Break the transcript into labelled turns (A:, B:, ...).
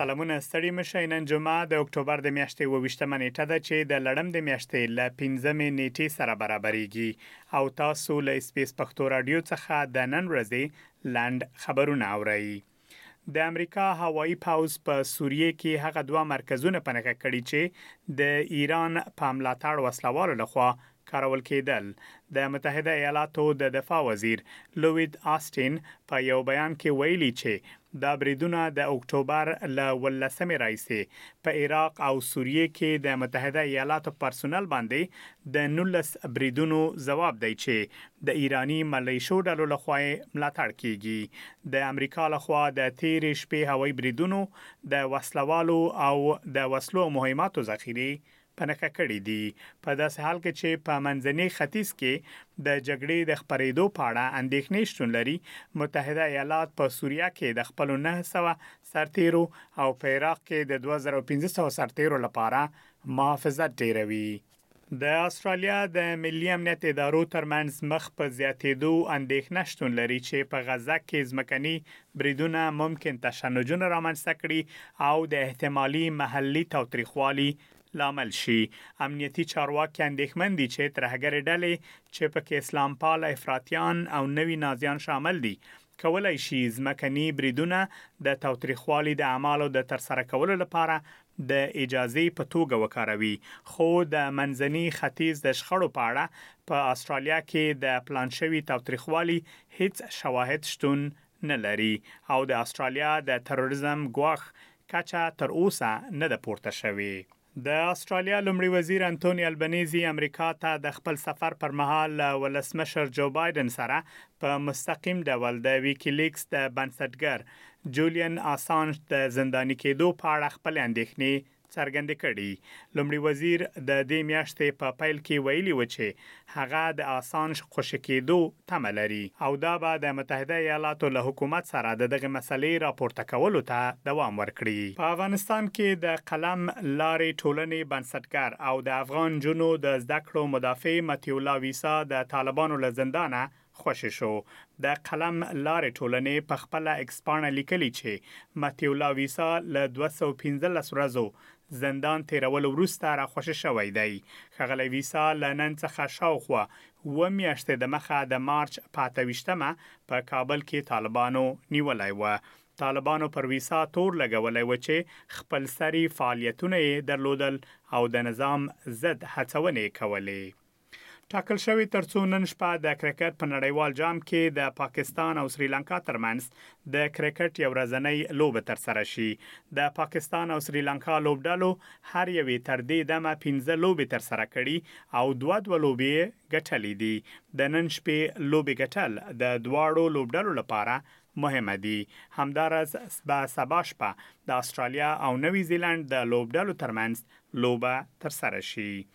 A: سلامونه ستړي مه شئ نن جمعه د اکتوبر د میاشتې اوویشتمه نیټه ده چې د لړم د میاشتې له پنځمې نیټې سره برابریږي او تاسو له اسپیس پښتو راډیو څخه د نن ورځې لنډ خبرونه اورئ. د امریکا هوایي پوځ په سوریه کې هغه دوه مرکزونه په نښه کړي چې د ایران په ملاتړ وسلوالو لخوا کارول کېدل. د متحده ایالاتو د دفاع وزیر لوید آسټین په یو بیان کې ویلي چې دا بریدونه د اکتوبر له ولسمې راهیسې په عراق او سوریې کې د متحده ایالاتو پرسونل باندې د نولس بریدونو ځواب دی چې د ایراني ملېشو ډلو له خوا یې ملاتړ کېږي. د امریکا له خوا د تېرې شپې هوایي بریدونو د وسله والو او د وسلو او مهماتو ذخیرې په نښه کړي دي، په داسې حال کې چې په منځني ختیځ کې د جګړې د خپرېدو په اړه اندېښنې شتون لري، متحده ایالات په سوریه کې د خپلو نهه سوه سرتېرو او په عراق کې د دوه زره او پنځه سوه سرتېرو لپاره محافظت ډېروي. د اسټرالیا د ملي امنیت ادارو ترمنځ مخ په زیاتېدو اندېښنه شتون لري چې په غزه کې ځمکني بریدونه ممکن تشنجونه رامنځته کړي او د احتمالي محلي تاوتریخوالي لامل شي. امنیتي چارواکي اندېښمن دي چې ترهګرې ډلې چې په کې اسلامپاله افراطیان او نوي نازیان شامل دي، کولای شي ځمکني بریدونه د تاوتریخوالي د اعمالو د ترسره کولو لپاره د اجازې په توګه وکاروي، خو د منځني ختیځ د شخړو په اړه په اسټرالیا کې د پلان شوي تاوتریخوالي هیڅ شواهد شتون نه لري او د اسټرالیا د تروریزم ګواښ کچه تر اوسه نه ده پورته شوې. د اسټرالیا لومړي وزیر انتوني البنیزي امریکا ته د خپل سفر پر مهال له ولسمشر جو بایډن سره په مستقیم ډول د ویکیلیکس د بنسټګر جولین اسانژ د زنداني کېدو په اړه خپلې اندېښنې څرګندې کړي. لومړي وزیر د دې میاشتې په پیل کې ویلي و چې هغه د اسانژ خوشې کېدو تمه لري او دا به د متحده ایالاتو له حکومت سره د دغې مسلې راپورته کولو ته دوام ورکړي. په افغانستان کې د قلم لارې ټولنې بنسټګر او د افغان نجونو د زده کړو مدافع مطیع الله ویسا د طالبانو له زندانه خوشې شو. د قلم لارې ټولنې په خپله اېکسپاڼه لیکلي چې مطیع الله ویسا له دوه سوه او پنځلس ورځو زندان تېرولو وروسته را خوشې شوی دی. ښاغلی ویسا له نن څخه شاوخوا اووه میاشتې دمخه د مارچ په اته ویشت مه په کابل کې طالبانو نیولی و. طالبانو پر ویسا تور لګولی و چې خپلسري فعالیتونه یې درلودل او د نظام ضد هڅونې یې کولې. ټاکل شوې تر څو نن شپه د کرکټ په نړیوال جام کې د پاکستان او سریلانکا ترمنځ د کرکټ یو ورځنۍ لوبه ترسره شي. د پاکستان او سریلانکا لوبډلو هر یوې تر دې دمه پنځه لوبې ترسره کړي او دوه دوه لوبې یې ګټلې دي. د نن شپې لوبې ګټل د دواړو لوبډلو لپاره مهمه دي. همداراز به سبا شپه د اسټرالیا او نوي زیلنډ د لوبډلو ترمنځ لوبه ترسره شي.